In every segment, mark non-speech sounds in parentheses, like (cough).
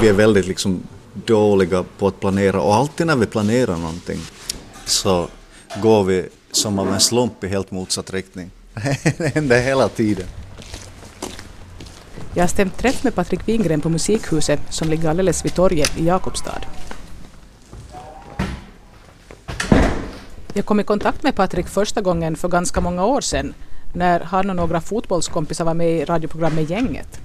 vi är väldigt liksom dåliga på att planera och alltid när vi planerar någonting så går vi som av en slump i helt motsatt riktning. (laughs) Det händer hela tiden. Jag har stämt träff med Patrik Wingren på Musikhuset som ligger alldeles vid torget i Jakobstad. Jag kom i kontakt med Patrik första gången för ganska många år sedan när han och några fotbollskompisar var med i radioprogrammet Gänget.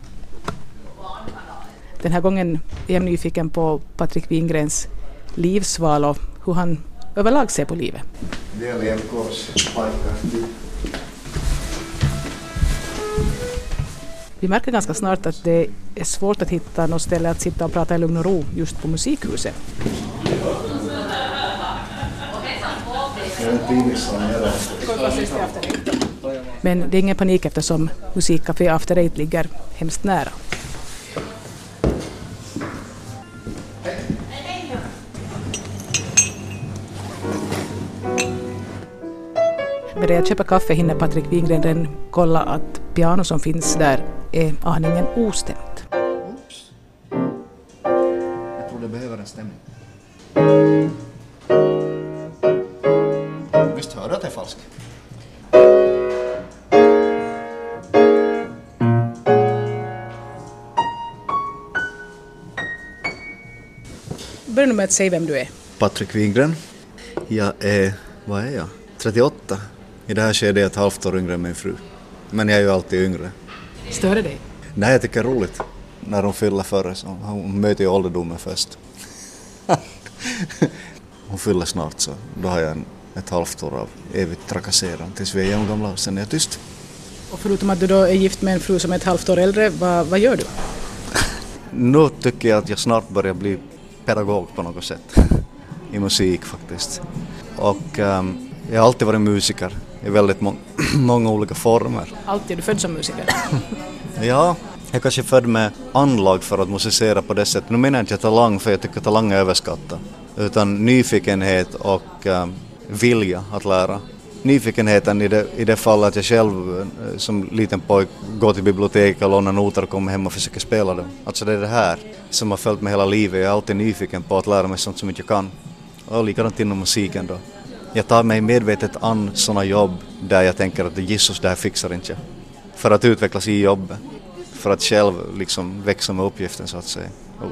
Den här gången är jag nyfiken på Patrik Wingrens livsval och hur han överlag ser på livet. Vi märker ganska snart att det är svårt att hitta något ställe att sitta och prata i lugn och ro just på Musikhuset. Men det är ingen panik eftersom Musikcafé After Eight ligger hemskt nära. Medan jag köper kaffe hinner Patrik Wingren den kolla att piano som finns där är aningen ostämt. Jag tror det behöver en stämning. Visst hör du att det är falskt? Börja med att säga vem du är. Patrik Wingren. Jag är, vad är jag? 38. I det här skedet är jag ett halvt år yngre än min fru. Men jag är ju alltid yngre. Stör det dig? Nej, jag tycker det är roligt när hon fyller före. Så hon möter ju ålderdomen först. (laughs) hon fyller snart så då har jag en, ett halvt år av evigt trakasserande tills vi är jämngamla och sen är jag tyst. Och förutom att du då är gift med en fru som är ett halvt år äldre, vad, vad gör du? (laughs) Nu tycker jag att jag snart börjar bli pedagog på något sätt. (laughs) I musik faktiskt. Och um, jag har alltid varit musiker i väldigt må (clears throat) många olika former. Alltid, är du född som musiker? (clears throat) Ja, jag kanske är född med anlag för att musicera på det sättet. Nu menar jag inte talang för jag tycker talang är överskattat. Utan nyfikenhet och um, vilja att lära. Nyfikenheten i det, i det fallet att jag själv eh, som liten pojk går till biblioteket och lånar noter och kommer hem och försöker spela dem. Alltså det är det här som har följt mig hela livet. Jag är alltid nyfiken på att lära mig sånt som inte jag kan. Och likadant inom musiken då. Jag tar mig medvetet an sådana jobb där jag tänker att Jesus, det här fixar inte jag. För att utvecklas i jobbet. För att själv liksom växa med uppgiften så att säga.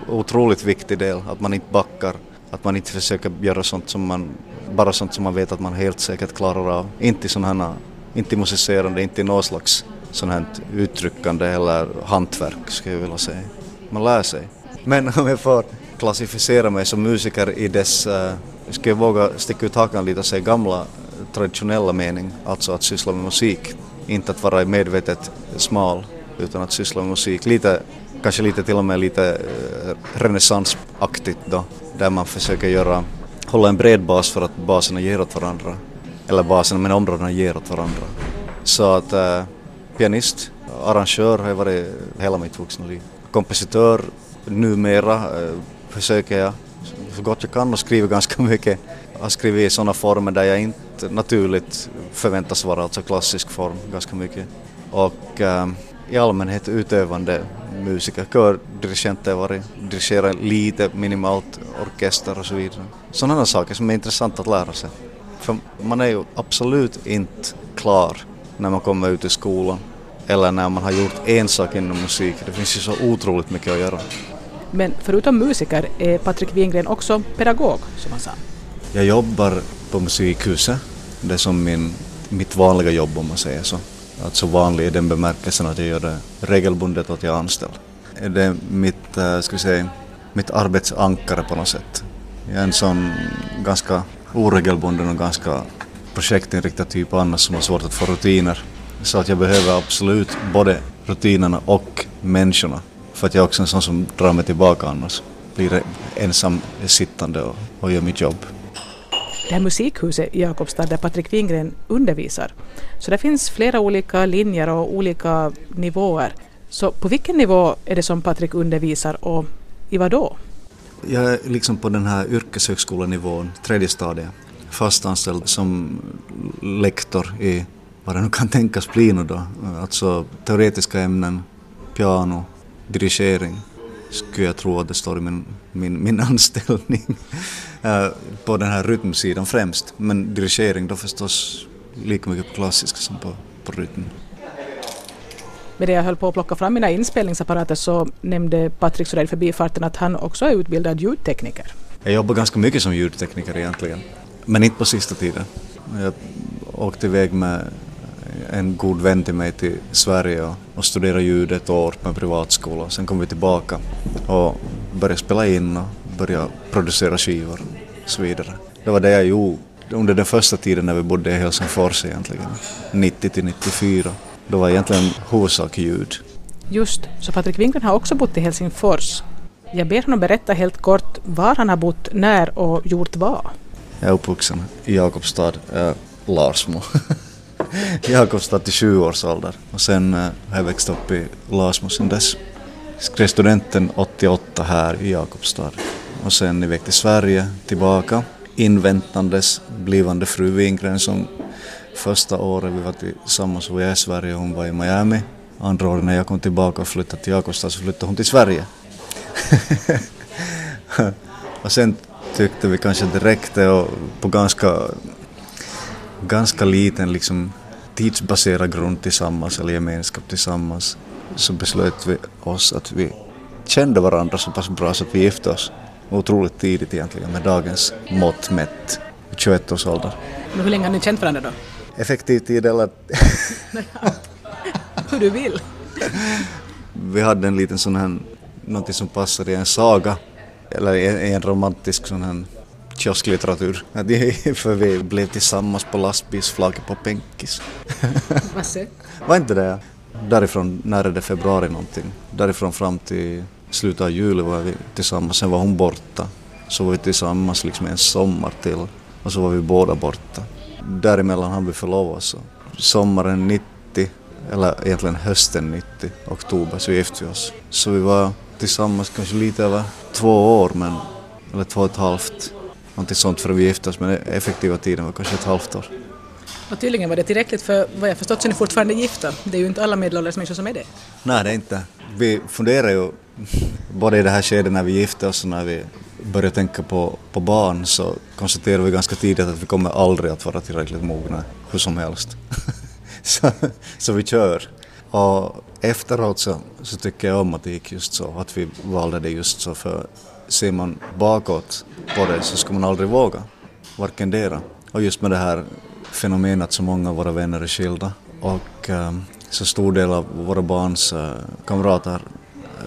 Otroligt viktig del, att man inte backar. Att man inte försöker göra sånt som man, bara sånt som man vet att man helt säkert klarar av. Inte sådana här, inte musicerande, inte något slags sånt här uttryckande eller hantverk skulle jag vilja säga. Man lär sig. Men om jag får klassificera mig som musiker i dess, uh, ska jag våga sticka ut hakan lite och säga gamla traditionella mening, alltså att syssla med musik. Inte att vara medvetet smal, utan att syssla med musik. Lite, kanske lite till och med lite eh, renässansaktigt då, där man försöker göra, hålla en bred bas för att baserna ger åt varandra. Eller baserna, men områdena ger åt varandra. Så att äh, pianist, arrangör har jag varit hela mitt vuxna liv. Kompositör numera äh, försöker jag så gott jag kan och skriver ganska (laughs) mycket. Jag har skrivit i sådana former där jag inte naturligt förväntas vara, alltså klassisk form ganska mycket. Och äh, i allmänhet utövande musiker, kördirigent har jag varit, dirigerat lite minimalt orkester och så vidare. Sådana saker som är intressanta att lära sig. För man är ju absolut inte klar när man kommer ut i skolan eller när man har gjort en sak inom musik. Det finns ju så otroligt mycket att göra. Men förutom musiker är Patrik Wingren också pedagog, som han sa. Jag jobbar på Musikhuset. Det är som min, mitt vanliga jobb om man säger så. Alltså vanlig i den bemärkelsen att jag gör det regelbundet och att jag är anställd. Det är mitt, eh, ska vi säga, mitt arbetsankare på något sätt. Jag är en sån ganska oregelbunden och ganska projektinriktad typ annars som har svårt att få rutiner. Så att jag behöver absolut både rutinerna och människorna. För att jag är också en sån som drar mig tillbaka annars. Blir ensam sittande och, och gör mitt jobb. Det här musikhuset i Jakobstad där Patrik Wingren undervisar. Så det finns flera olika linjer och olika nivåer. Så på vilken nivå är det som Patrik undervisar och i vad då? Jag är liksom på den här yrkeshögskolenivån, tredje stadiet. Fast anställd som lektor i vad det nu kan tänkas bli nu då. Alltså teoretiska ämnen, piano, dirigering skulle jag tro att det står i min, min, min (laughs) anställning. Eh, på den här rytmsidan främst. Men dirigering då förstås lika mycket på klassiska som på, på rytm. Medan jag höll på att plocka fram mina inspelningsapparater så nämnde Patrik sådär i förbifarten att han också är utbildad ljudtekniker. Jag jobbar ganska mycket som ljudtekniker egentligen. Men inte på sista tiden. Jag åkte iväg med en god vän till mig till Sverige och, och studerade ljud ett år på en privatskola. Sen kom vi tillbaka och började spela in och började producera skivor och så vidare. Det var det jag gjorde under den första tiden när vi bodde i Helsingfors egentligen, 90 till 94. Då var egentligen huvudsak ljud. Just, så Patrik Wingren har också bott i Helsingfors. Jag ber honom berätta helt kort var han har bott, när och gjort vad. Jag är uppvuxen i Jakobstad, Larsmo. (laughs) (laughs) Jakobstad till sju års ålder och sen har jag växt upp i Lasmo sen dess. Skrev studenten 88 här i Jakobstad och sen iväg till Sverige, tillbaka inväntandes blivande fru Wingren som första året vi var tillsammans var jag i Sverige och hon var i Miami. Andra året när jag kom tillbaka och flyttade till Jakobstad så flyttade hon till Sverige. (laughs) och sen tyckte vi kanske det räckte och på ganska, ganska liten liksom tidsbaserad grund tillsammans eller gemenskap tillsammans så beslöt vi oss att vi kände varandra så pass bra så att vi gifte oss otroligt tidigt egentligen med dagens mått mätt, 21 års ålder. Men hur länge har ni känt varandra då? Effektiv tid eller... (laughs) hur du vill. Vi hade en liten sån här, någonting som passade i en saga, eller i en romantisk sån här kiosklitteratur. För vi blev tillsammans på lastbilsflagget på Penkis. Vad Var inte det? Därifrån, när är det februari någonting, därifrån fram till slutet av juli var vi tillsammans, sen var hon borta. Så var vi tillsammans liksom en sommar till och så var vi båda borta. Däremellan hann vi förlova oss. Sommaren 90, eller egentligen hösten 90, oktober, så gifte vi oss. Så vi var tillsammans kanske lite över två år, men, eller två och ett halvt. Någonting sånt för att vi gifte oss, men effektiva tiden var kanske ett halvt år. Och tydligen var det tillräckligt för vad jag förstått så är ni fortfarande gifta. Det är ju inte alla medelålders människor som är det. Nej, det är inte. Vi funderar ju både i det här skedet när vi gifte oss och när vi började tänka på, på barn så konstaterade vi ganska tidigt att vi kommer aldrig att vara tillräckligt mogna hur som helst. (laughs) så, så vi kör. Och efteråt så, så tycker jag om att det gick just så, att vi valde det just så för ser man bakåt på det så ska man aldrig våga, varken dera. Och just med det här fenomenet att så många av våra vänner är skilda och ehm, så stor del av våra barns eh, kamrater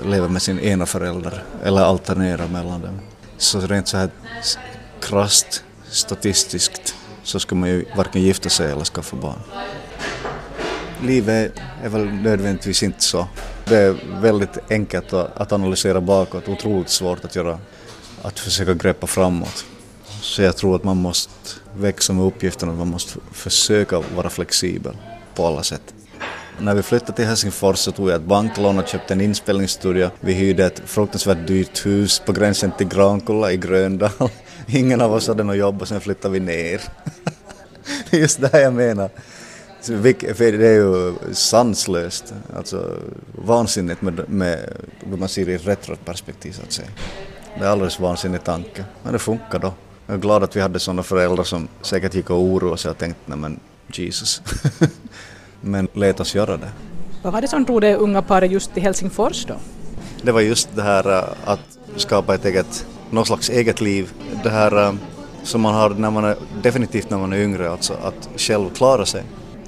eh, lever med sin ena förälder eller alternerar mellan dem. Så rent så här krasst statistiskt så ska man ju varken gifta sig eller skaffa barn. Livet är väl nödvändigtvis inte så. Det är väldigt enkelt att analysera bakåt, otroligt svårt att göra, att försöka greppa framåt. Så jag tror att man måste växa med uppgiften att man måste försöka vara flexibel på alla sätt. När vi flyttade till Helsingfors så tog jag ett banklån och köpte en inspelningsstudio. Vi hyrde ett fruktansvärt dyrt hus på gränsen till Grankulla i Gröndal. (laughs) Ingen av oss hade något jobb och sen flyttade vi ner. (laughs) Just det här jag menar. För det är ju sanslöst, alltså vansinnigt med, med vad man ser i retroperspektiv så att säga. Det är alldeles vansinnig tanke, men det funkar då. Jag är glad att vi hade sådana föräldrar som säkert gick och oroade sig och tänkte nej men Jesus. (laughs) men lät oss göra det. Vad var det som drog det unga paret just till Helsingfors då? Det var just det här äh, att skapa ett eget, någon slags eget liv. Det här äh, som man har när man är, definitivt när man är yngre, alltså att själv klara sig.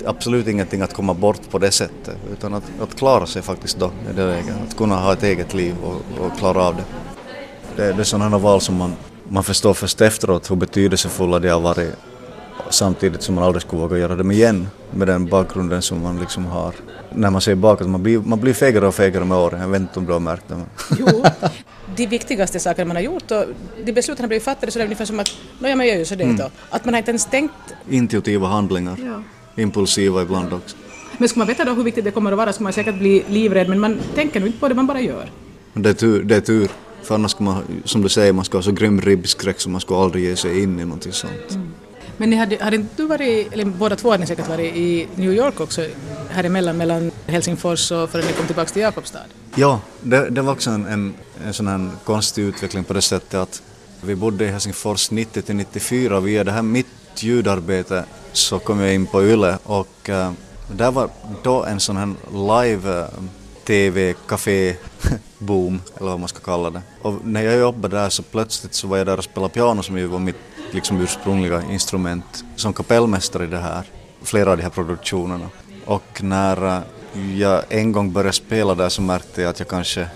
Absolut ingenting att komma bort på det sättet, utan att, att klara sig faktiskt då, i det läget. Att kunna ha ett eget liv och, och klara av det. Det, det är sådana val som man, man förstår först efteråt hur betydelsefulla de har varit samtidigt som man aldrig skulle våga göra dem igen med den bakgrunden som man liksom har. När man ser bakåt, man blir, man blir fegare och fegare med åren. Jag vet inte om du har märkt det. Men. Jo, de viktigaste saker man har gjort och de besluten har blivit fattade så det är ungefär som att, no, ja men jag gör ju så det mm. då. Att man har inte ens tänkt... Intuitiva handlingar. Ja. Impulsiva ibland också. Men ska man veta då hur viktigt det kommer att vara så man säkert bli livrädd men man tänker nog inte på det, man bara gör. Det är tur. Det är tur. För annars ska man, som du säger, man ska ha så grym ribbskräck så man ska aldrig ge sig in i någonting sånt. Mm. Men ni hade, hade inte du varit, eller båda två hade ni säkert varit i New York också här emellan mellan Helsingfors och förrän ni kom tillbaka till Jakobstad? Ja, det, det var också en, en, en sån här konstig utveckling på det sättet att vi bodde i Helsingfors 90 till 94 och via det här mitt ljudarbete så kom jag in på YLE och äh, där var då en sån här live eh, äh, TV, café, (laughs) boom eller vad man ska kalla det. Och när jag jobbade där så plötsligt så var jag där och spelade piano som ju var mitt liksom ursprungliga instrument som kapellmästare i det här, flera av de här produktionerna. Och när eh, jag en gång började spela där så märkte jag att jag kanske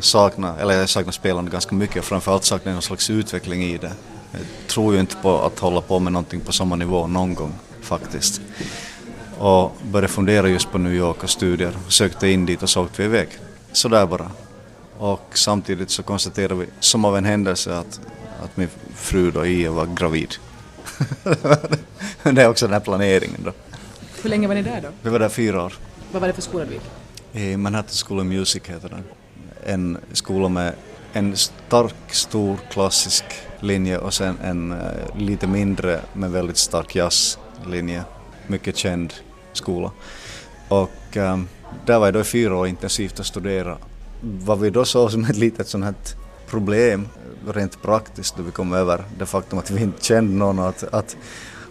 saknade, eller jag saknade spelande ganska mycket och framförallt saknade någon slags utveckling i det. Jag tror ju inte på att hålla på med någonting på samma nivå någon gång faktiskt. Och började fundera just på New York och studier, sökte in dit och så åkte vi iväg. Sådär bara. Och samtidigt så konstaterade vi, som av en händelse, att, att min fru då, Ia, var gravid. (laughs) det är också den här planeringen då. Hur länge var ni där då? Vi var där fyra år. Vad var det för skola du gick? Manhattan School of Music heter den. En skola med en stark, stor klassisk linje och sen en uh, lite mindre men väldigt stark jazzlinje. Mycket känd skola. Och um, där var jag då i fyra år intensivt att studera. Vad vi då såg som ett litet sånt här problem rent praktiskt då vi kom över det faktum att vi inte kände någon att, att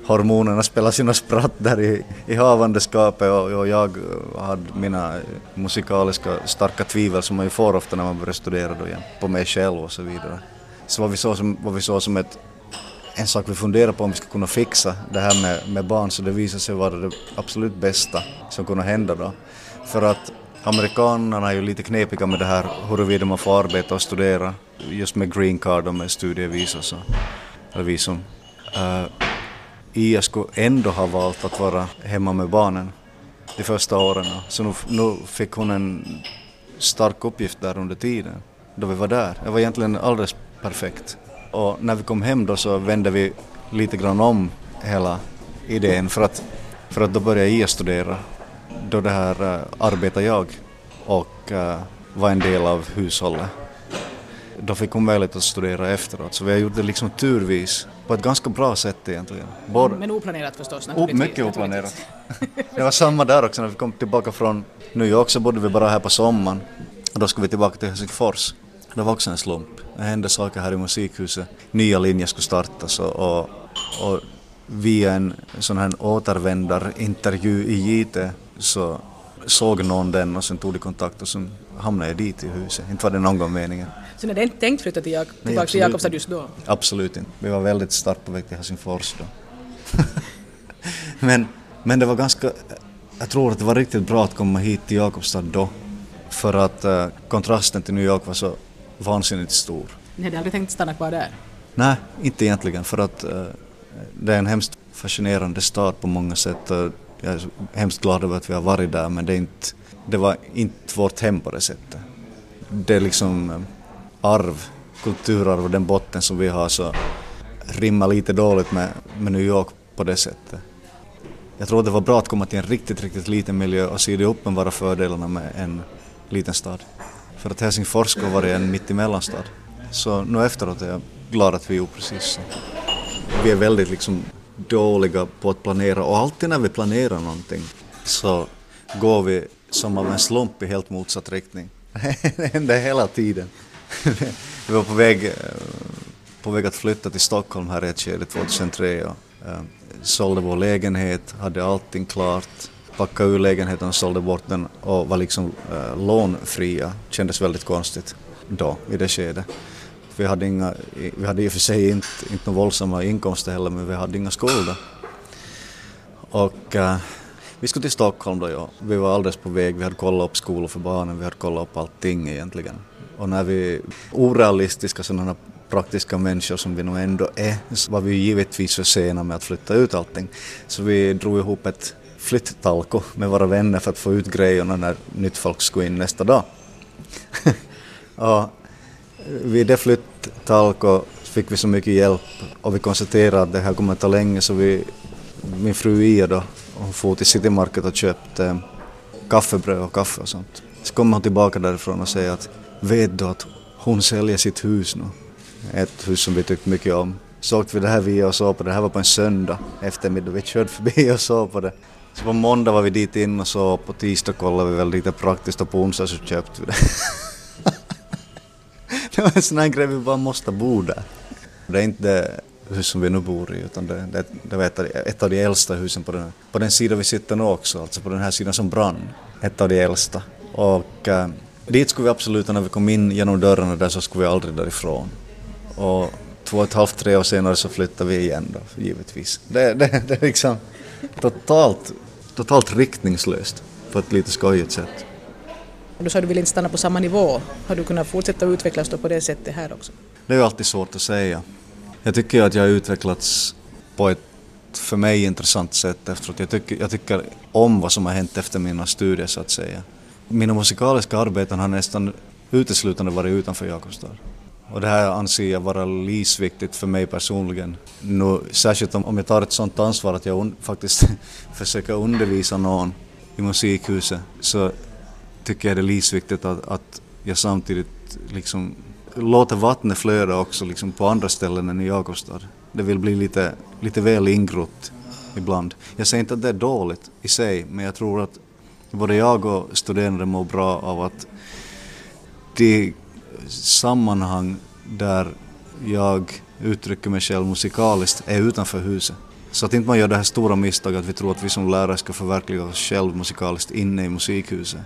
hormonerna spelade sina spratt där i, i havandeskapet och, och jag hade mina musikaliska starka tvivel som man ju får ofta när man börjar studera då igen, på mig själv och så vidare. Så vad vi såg som, vad vi såg som ett, en sak vi funderade på om vi skulle kunna fixa det här med, med barn så det visade sig vara det absolut bästa som kunde hända då. För att amerikanerna är ju lite knepiga med det här huruvida man får arbeta och studera just med green card och med studievisum. Så, eller visum. Uh, Ia skulle ändå ha valt att vara hemma med barnen de första åren. Så nu, nu fick hon en stark uppgift där under tiden då vi var där. Det var egentligen alldeles perfekt. Och när vi kom hem då så vände vi lite grann om hela idén för att, för att då började Ia studera. Då det här eh, uh, arbetade jag och uh, var en del av hushållet. Då fick hon möjlighet att studera efteråt så vi har gjort det liksom turvis på ett ganska bra sätt egentligen. Både, Men oplanerat förstås naturligtvis. mycket oplanerat. (laughs) det var samma där också när vi kom tillbaka från New York så bodde vi bara här på sommaren och då skulle vi tillbaka till Helsingfors. Det var också en slump. Det hände saker här i musikhuset. Nya linjer skulle startas och, och, och via en sån här återvändarintervju i JT så såg någon den och sen tog de kontakt och sen hamnade jag dit i huset. Inte var det någon gång meningen. Så ni hade inte tänkt flytta till Jak tillbaka till Jakobstad just då? Absolut inte. Vi var väldigt starkt på väg till Helsingfors då. (laughs) men, men det var ganska, jag tror att det var riktigt bra att komma hit till Jakobstad då. För att uh, kontrasten till New York var så vansinnigt stor. Ni hade aldrig tänkt stanna kvar där? Nej, inte egentligen för att uh, det är en hemskt fascinerande stad på många sätt. Och jag är hemskt glad över att vi har varit där men det, är inte, det var inte vårt hem på det sättet. Det är liksom uh, arv, kulturarv och den botten som vi har så rimmar lite dåligt med, med New York på det sättet. Jag tror det var bra att komma till en riktigt, riktigt liten miljö och se de uppenbara fördelarna med en liten stad. För att Helsingfors ska vara en mittemellanstad. Så nu efteråt är jag glad att vi gjorde precis så. Vi är väldigt liksom dåliga på att planera och alltid när vi planerar någonting så går vi som av en slump i helt motsatt riktning. (laughs) Det händer hela tiden vi var på väg, eh, på väg att flytta till Stockholm här i ett skede 2003 och äh, sålde vår lägenhet, hade allting klart, packade ur lägenheten och sålde bort den och var liksom äh, lånfria. Kändes väldigt konstigt då, i det skedet. Vi hade, inga, vi hade i och för sig inte, inte några våldsamma inkomster heller men vi hade inga skulder. Och äh, vi skulle till Stockholm då, ja. Vi var alldeles på väg, vi hade kollat upp skolor för barnen, vi hade kollat upp allting egentligen. Och när vi orealistiska sådana praktiska människor som vi nog ändå är så var vi givetvis för sena med att flytta ut allting. Så vi drog ihop ett flyttalko med våra vänner för att få ut grejerna när nytt folk skulle in nästa dag. (laughs) och vid det flyttalko fick vi så mycket hjälp och vi konstaterade att det här kommer att ta länge så vi, min fru Ia då, hon for till City Market och köpte kaffebröd och kaffe och sånt. Så kommer hon tillbaka därifrån och säger att vet du att hon säljer sitt hus nu. Ett hus som vi tyckte mycket om. Så åkte vi det här via och såg på det. Det här var på en söndag eftermiddag. Vi körde förbi (laughs) och såg på det. Så på måndag var vi dit in och så på tisdag kollade vi väl lite praktiskt och på onsdag så köpte vi det. (laughs) det var en sån här grej vi bara måste bo där. Det är inte det hus som vi nu bor i utan det, det, det var ett av, de, ett av de äldsta husen på den, på den sidan vi sitter nu också, alltså på den här sidan som brann. Ett av de äldsta. Och äh, dit skulle vi absolut, när vi kom in genom dörrarna där så skulle vi aldrig därifrån. Och två och ett halvt, tre år senare så flyttade vi igen då, givetvis. Det, det, det är liksom totalt, totalt riktningslöst på ett lite skojigt sätt. Du sa att du vill inte stanna på samma nivå. Har du kunnat fortsätta utvecklas på det sättet här också? Det är ju alltid svårt att säga. Jag tycker att jag har utvecklats på ett för mig intressant sätt efteråt. Jag tycker, jag tycker om vad som har hänt efter mina studier så att säga. Mina musikaliska arbeten har nästan uteslutande varit utanför Jakobstad. Och det här anser jag vara livsviktigt för mig personligen. Nu, särskilt om, om jag tar ett sådant ansvar att jag un, faktiskt (laughs) försöker undervisa någon i musikhuset så tycker jag det är livsviktigt att, att jag samtidigt liksom låter vattnet flöda också liksom på andra ställen än i Jakobstad. Det vill bli lite, lite väl ingrott ibland. Jag säger inte att det är dåligt i sig, men jag tror att både jag och studerande mår bra av att de sammanhang där jag uttrycker mig själv musikaliskt är utanför huset. Så att inte man gör det här stora misstaget att vi tror att vi som lärare ska förverkliga oss själv musikaliskt inne i musikhuset.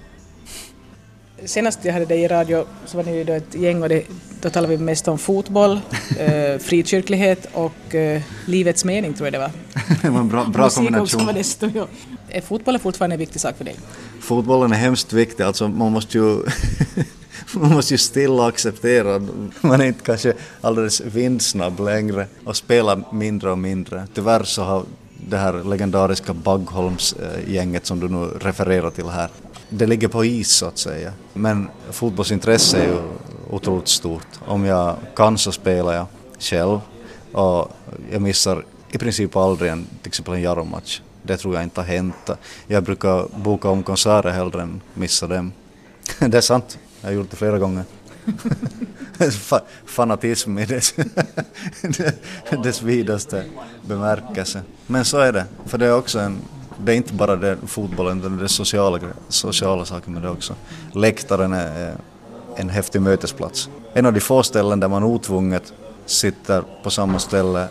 Senast jag hade dig i radio så var ni då ett gäng och det, då talade vi mest om fotboll, (laughs) eh, frikyrklighet och eh, livets mening tror jag det var. (laughs) det var en bra, bra kombination. Var desto, ja. Är fotbollen fortfarande en viktig sak för dig? Fotbollen är hemskt viktig, alltså man måste ju (laughs) man måste ju stilla acceptera man är inte kanske alldeles vindsnabb längre och spelar mindre och mindre. Tyvärr så har det här legendariska Baggholms-gänget som du nu refererar till här, det ligger på is så att säga. Men fotbollsintresse är ju otroligt stort. Om jag kan så spelar jag själv och jag missar i princip aldrig en, till exempel en Jaromatch. Det tror jag inte har hänt. Jag brukar boka om konserter hellre än missa dem. (laughs) det är sant. Jag har gjort det flera gånger. (laughs) Fanatism i dess, (laughs) dess vidaste bemärkelse. Men så är det, för det är också en, det är inte bara det, fotbollen, det är det sociala, sociala saker men det också. Läktaren är en häftig mötesplats. En av de få ställen där man otvunget sitter på samma ställe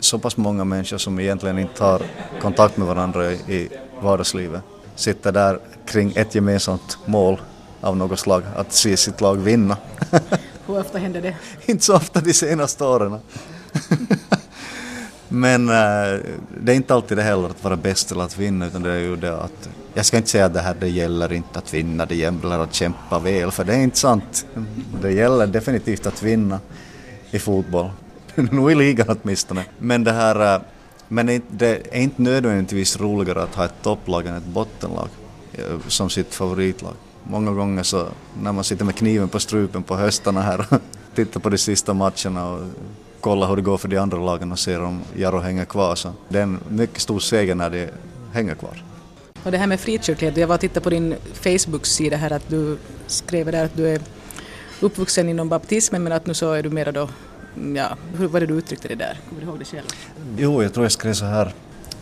så pass många människor som egentligen inte har kontakt med varandra i vardagslivet sitter där kring ett gemensamt mål av något slag, att se sitt lag vinna. Hur ofta händer det? (laughs) Inte så ofta de senaste åren. (laughs) Men äh, det är inte alltid det heller att vara bäst eller att vinna utan det är ju det att jag ska inte säga att det här det gäller inte att vinna, det gäller att kämpa väl för det är inte sant. Det gäller definitivt att vinna i fotboll. (laughs) Nog i ligan åtminstone. Men det här äh, men det är inte nödvändigtvis roligare att ha ett topplag än ett bottenlag eh, som sitt favoritlag många gånger så när man sitter med kniven på strupen på höstarna här och (laughs) tittar på de sista matcherna och kollar hur det går för de andra lagen och ser om Jaro hänger kvar så det är en mycket stor seger när de hänger kvar. Och det här med frikyrklighet, jag var och tittade på din Facebook-sida här att du skrev där att du är uppvuxen inom baptismen men att nu så är du mera då, ja, hur var det du uttryckte det där? Kommer du ihåg det själv? Jo, jag tror jag skrev så här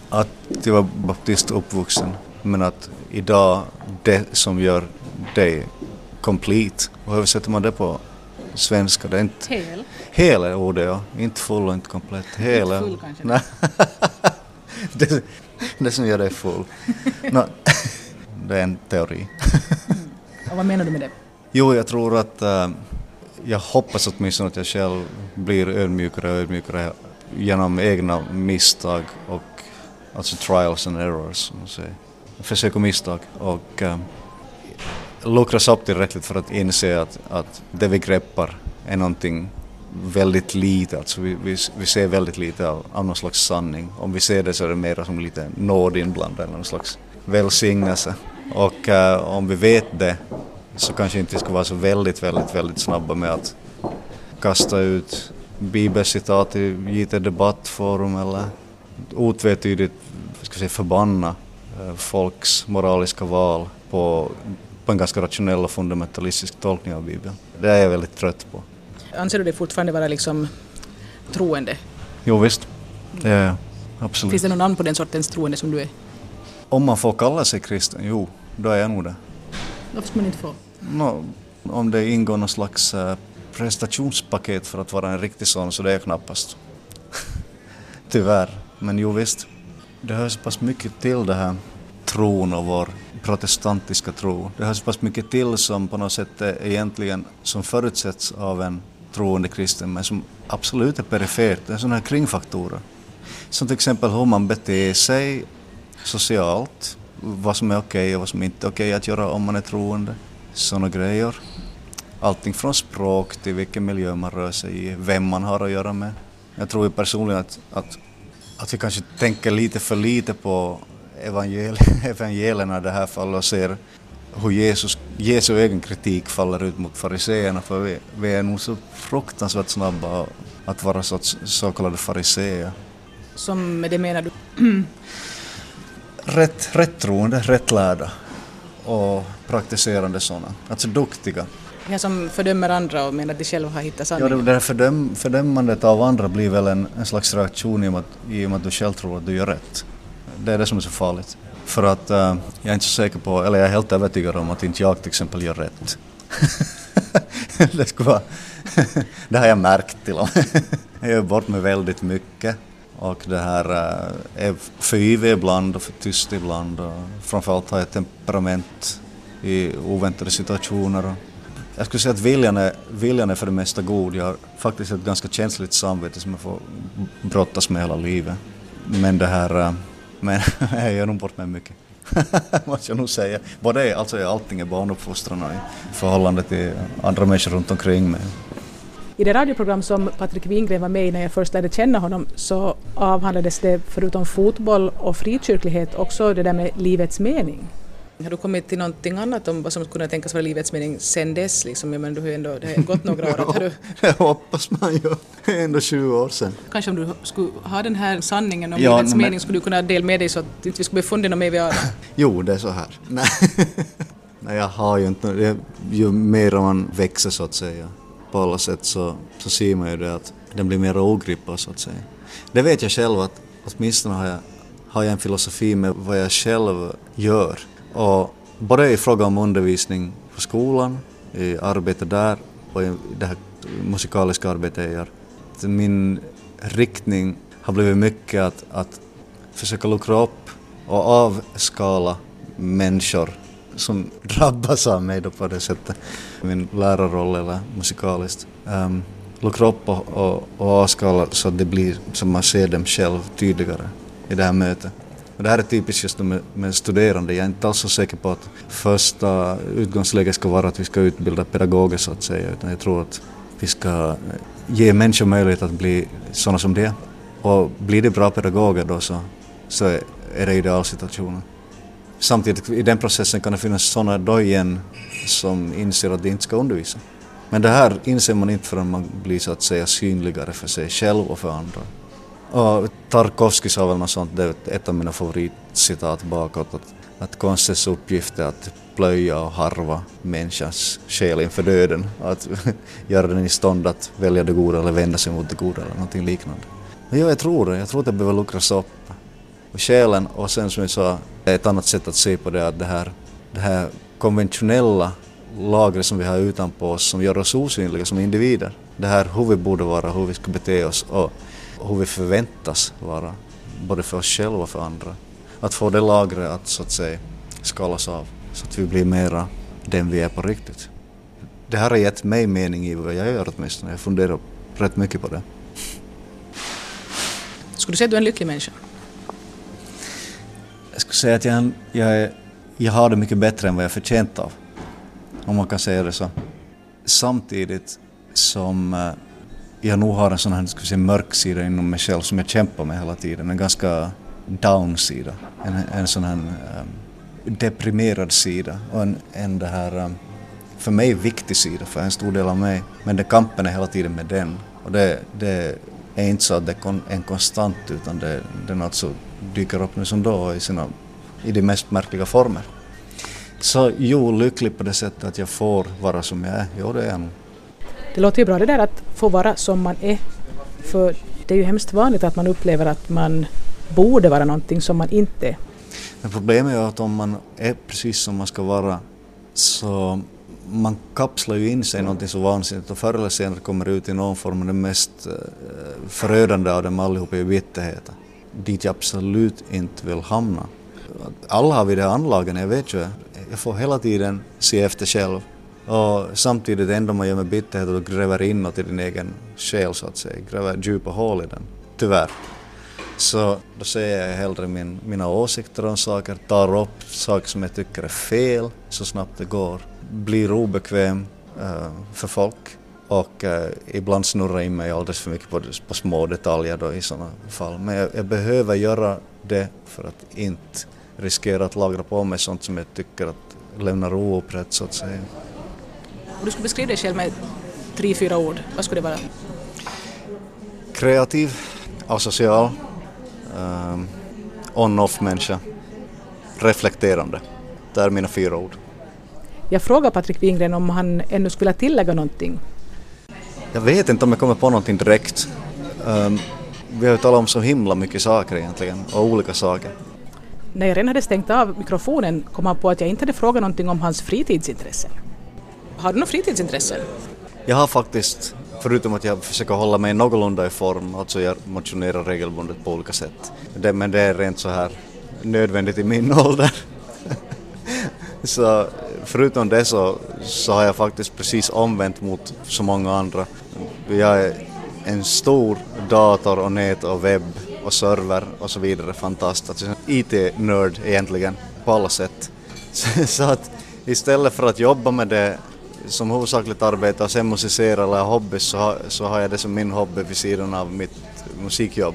att jag var baptist uppvuxen men att idag det som gör dig complete. Och hur översätter man det på svenska? Det är inte... Hel? Hel är ordet ja, inte full och inte komplett. Hel är... Full kanske? (laughs) Det, det som gör dig full. no, (laughs) det är en teori. mm. Och vad menar du med det? Jo, jag tror att uh, jag hoppas åtminstone att jag själv blir ödmjukare och ödmjukare genom egna misstag och alltså trials and errors. Försök och misstag och uh, luckras upp tillräckligt för att inse att, att det vi greppar är någonting väldigt lite, alltså vi, vi, vi ser väldigt lite av, av någon slags sanning. Om vi ser det så är det mer som lite nåd inblandad eller någon slags välsignelse. Och uh, om vi vet det så kanske inte vi ska vara så väldigt, väldigt, väldigt snabba med att kasta ut bibelcitat i JT debattforum eller otvetydigt ska säga, förbanna eh, folks moraliska val på på en ganska rationell och fundamentalistisk tolkning av Bibeln. Det är jag väldigt trött på. Anser du dig fortfarande vara liksom troende? Jo visst, det är jag. Absolut. Finns det någon namn på den sortens troende som du är? Om man får kalla sig kristen, jo, då är jag nog det. Varför ska man inte få? No, om det ingår någon slags uh, prestationspaket för att vara en riktig sån så det är jag knappast. (laughs) Tyvärr. Men jo visst, det hör så pass mycket till det här tron och vår protestantiska tro. Det hör så pass mycket till som på något sätt är egentligen som förutsätts av en troende kristen men som absolut är perifert. Det är sådana här kringfaktorer. Som till exempel hur man beter sig socialt, vad som är okej och vad som inte är okej att göra om man är troende. Sådana grejer. Allting från språk till vilken miljö man rör sig i, vem man har att göra med. Jag tror ju personligen att, att, att vi kanske tänker lite för lite på evangel (laughs) evangelierna i det här fallet och ser hur Jesus, Jesu egen kritik faller ut mot fariseerna för vi, vi är nog så fruktansvärt snabba att vara så, så kallade fariseer. Som med det menar du? (clears throat) rätt, rätt troende, rätt lärda och praktiserande sådana, alltså duktiga. Ja, som fördömer andra och menar att de själva har hittat sanningen. Ja, det där fördöm, fördömandet av andra blir väl en, en slags reaktion i och, med att, i och med att du själv tror att du gör rätt. Det är det som är så farligt. För att uh, jag är inte så säker på, eller jag är helt övertygad om att inte jag till exempel gör rätt. (laughs) det, skulle vara (laughs) det har jag märkt till och med. (laughs) jag gör bort mig väldigt mycket och det här uh, är för yvig ibland och för tyst ibland och framförallt har jag temperament i oväntade situationer. Jag skulle säga att viljan är, viljan är för det mesta god. Jag har faktiskt ett ganska känsligt samvete som jag får brottas med hela livet. Men det här uh, men (laughs) jag gör nog bort mig mycket. (laughs) måste jag nog säga. Både alltså allting är barnuppfostran och i förhållande till andra människor runt omkring mig. I det radioprogram som Patrik Wingren var med i när jag först lärde känna honom så avhandlades det förutom fotboll och frikyrklighet också det där med livets mening. Har du kommit till någonting annat om vad som skulle tänkas vara livets mening sen dess? Liksom? Men du har ändå, det har gått några år. (laughs) Har du... det hoppas man ju. Det är ändå 20 år sedan. Kanske om du skulle ha den här sanningen om ja, livets men... mening skulle du kunna dela med dig så att vi inte skulle bli fundera mer vid öronen? (laughs) jo, det är så här. (laughs) Nej. Nej, jag har ju inte... Ju mer man växer så att säga på alla sätt så, så ser man ju det att den blir mer ogripbar så att säga. Det vet jag själv att åtminstone har jag, har jag en filosofi med vad jag själv gör och både i fråga om undervisning på skolan, i arbete där och i det här musikaliska arbetet jag gör. Min riktning har blivit mycket att, att försöka luckra upp och avskala människor som (laughs) drabbas av mig då på det sättet, min lärarroll eller musikaliskt. Um, luckra upp och, och, och avskala så att det blir som man ser dem själv tydligare i det här mötet. Men det här är typiskt just med, med studerande. Jag är inte alls så säker på att första utgångsläget ska vara att vi ska utbilda pedagoger så att säga, utan jag tror att vi ska eh, ge människor möjlighet att bli sådana som det Och blir det bra pedagoger då så, så är det idealsituationen. Samtidigt i den processen kan det finnas sådana då igen som inser att de inte ska undervisa. Men det här inser man inte förrän man blir så att säga synligare för sig själv och för andra. Och Tarkovskij sa väl något sånt, det är ett av mina favoritcitat bakåt, att, att konstens uppgift är att plöja och harva människans själ inför döden, att göra (laughs) den i stånd att välja det goda eller vända sig mot det goda eller någonting liknande. Men ja, jag tror det, jag tror att det behöver luckras upp. Och själen och sen som jag sa, ett annat sätt att se på det att det här, det här konventionella lagret som vi har utanpå oss som gör oss osynliga som individer. Det här hur vi borde vara, hur vi ska bete oss och hur vi förväntas vara, både för oss själva och för andra. Att få det lagret att så att säga skalas av så att vi blir mera den vi är på riktigt. Det här har gett mig mening i vad jag gör åtminstone. Jag funderar rätt mycket på det. Skulle du säga att du är en lycklig människa? Jag skulle säga att jag, jag, är, jag har det mycket bättre än vad jag är förtjänt av. Om man kan säga det så. Samtidigt som eh, jag nog har en sån här ska säga, mörk sida inom mig själv som jag kämpar med hela tiden. En ganska down-sida. En, en sån här um, deprimerad sida och en, en det här um, för mig viktig sida för en stor del av mig. Men det, kampen är hela tiden med den. Och det, det är inte så att det är en konstant utan det, den alltså dyker upp nu som då i, sina, i de mest märkliga former. Så jo, lycklig på det sättet att jag får vara som jag är. Jo, det är jag nog. Det låter ju bra det där att få vara som man är. För det är ju hemskt vanligt att man upplever att man borde vara någonting som man inte är. Men problemet är att om man är precis som man ska vara så man kapslar ju in sig i någonting så vansinnigt och förr eller senare kommer ut i någon form av det mest eh, förödande av dem allihop är ju bitterheten. Dit jag absolut inte vill hamna. Alla har vi det anlagen, jag vet ju. Jag får hela tiden se efter själv. Och samtidigt det enda man gör med bitterhet är att gräver inåt i din egen själ så att säga, gräver djupa hål i den. Tyvärr. Så då säger jag hellre min, mina åsikter om saker, tar upp saker som jag tycker är fel så snabbt det går, blir obekväm uh, för folk och uh, ibland snurrar in mig alldeles för mycket på, på små detaljer då i sådana fall. Men jag, jag, behöver göra det för att inte riskera att lagra på mig sånt som jag tycker att lämnar oupprätt så att säga. Om du skulle beskriva dig själv med tre, fyra ord, vad skulle det vara? Kreativ, asocial, um, on-off-människa, reflekterande. Det är mina fyra ord. Jag frågar Patrik Wingren om han ännu skulle tillägga någonting. Jag vet inte om jag kommer på någonting direkt. Um, vi har ju talat om så himla mycket saker egentligen, och olika saker. När jag redan hade stängt av mikrofonen kom han på att jag inte hade frågat någonting om hans fritidsintressen. Har du några fritidsintressen? Jag har faktiskt, förutom att jag försöker hålla mig någorlunda i form, alltså jag motionerar regelbundet på olika sätt. Det, men det är rent så här nödvändigt i min (laughs) ålder. så förutom det så, så har jag faktiskt precis omvänt mot så många andra. Jag är en stor dator och nät och webb och server och så vidare fantast. Alltså IT-nörd egentligen på alla sätt. (laughs) så att istället för att jobba med det som huvudsakligt arbete och sen musicera eller hobby så har, så har jag det som min hobby vid sidan av mitt musikjobb.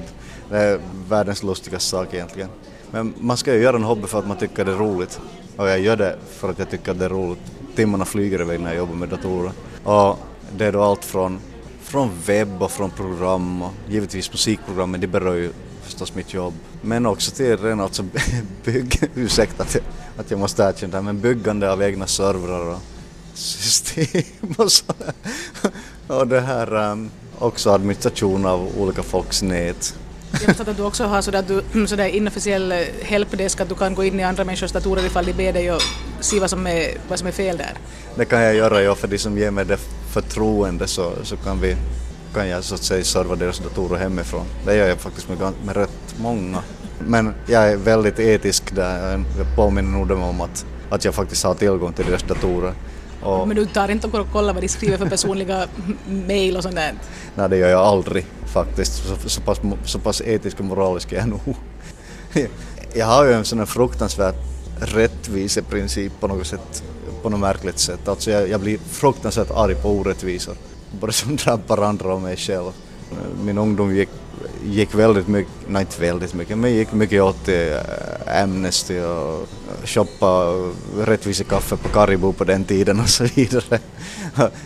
Det är världens lustigaste sak egentligen. Men man ska ju göra en hobby för att man tycker det är roligt och jag gör det för att jag tycker att det är roligt. Timmarna flyger iväg när jag jobbar med datorer. Och det är då allt från, från webb och från program och givetvis musikprogram, men det berör ju förstås mitt jobb. Men också till ren alltså (laughs) bygg, ursäkta att jag, att jag måste erkänna det men byggande av egna servrar och system och så. Och det här um, också administration av olika folks nät. Jag vet att du också har sådär, du, sådär inofficiell helpdesk att du kan gå in i andra människors datorer ifall de ber dig och se vad som är, vad som är fel där. Det kan jag göra, ja, för de som ger mig det förtroende så, så kan, vi, kan jag så att säga serva deras datorer hemifrån. Det gör jag faktiskt med, med rätt många. Men jag är väldigt etisk där, jag påminner nog dem om att, att jag faktiskt har tillgång till deras datorer. Och, men du tar inte och kollar vad de skriver för personliga mejl och sånt där? Nej, det gör jag aldrig faktiskt. Så, så, pass, så pass etisk och moralisk är jag nog. (laughs) jag har ju en sån här fruktansvärt rättviseprincip på något sätt, på något märkligt sätt. Alltså jag, jag blir fruktansvärt arg på orättvisor, både som (laughs) drabbar andra och mig själv. Min ungdom gick gick väldigt mycket, nej inte väldigt mycket, men gick mycket åt till Amnesty och eh, shoppa rättvisekaffe på Karibu på den tiden och så vidare.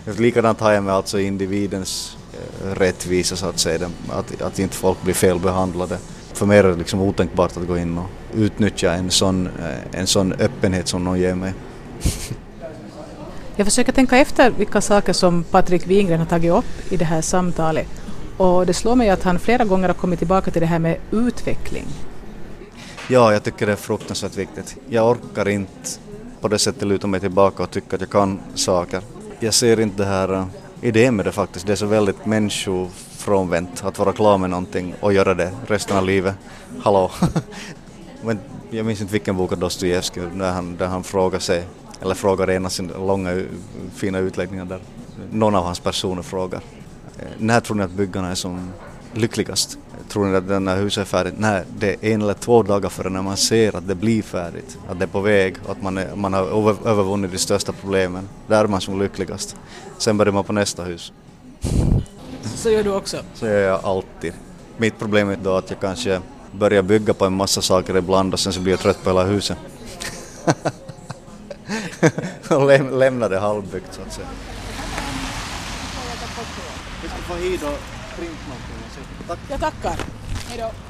(laughs) Likadant har jag med alltså individens eh, rättvisa så att säga, att, att inte folk blir felbehandlade. För mig är det liksom otänkbart att gå in och utnyttja en sån, en sån öppenhet som någon ger mig. Jag försöker tänka efter vilka saker som Patrik Wingren har tagit upp i det här samtalet och det slår mig att han flera gånger har kommit tillbaka till det här med utveckling. Ja, jag tycker det är fruktansvärt viktigt. Jag orkar inte på det sättet luta mig tillbaka och tycka att jag kan saker. Jag ser inte det här eh, idén med det faktiskt. Det är så väldigt människofrånvänt att vara klar med någonting och göra det resten av livet. Hallå! (laughs) Men jag minns inte vilken bok av Dostojevskij där han, där han frågar sig, eller frågar en av sina långa fina utläggningar där någon av hans personer frågar när tror ni att byggarna är som lyckligast? Tror ni att den här huset är färdigt? Nej, det är en eller två dagar före när man ser att det blir färdigt, att det är på väg och att man, är, man har övervunnit de största problemen. Där är man som lyckligast. Sen börjar man på nästa hus. Så gör du också? Så gör jag alltid. Mitt problem är då att jag kanske börjar bygga på en massa saker ibland och sen så blir jag trött på hela huset. (laughs) och läm lämnar det halvbyggt så att säga får hit och print någonting. Tack. Jag tackar. Hej då.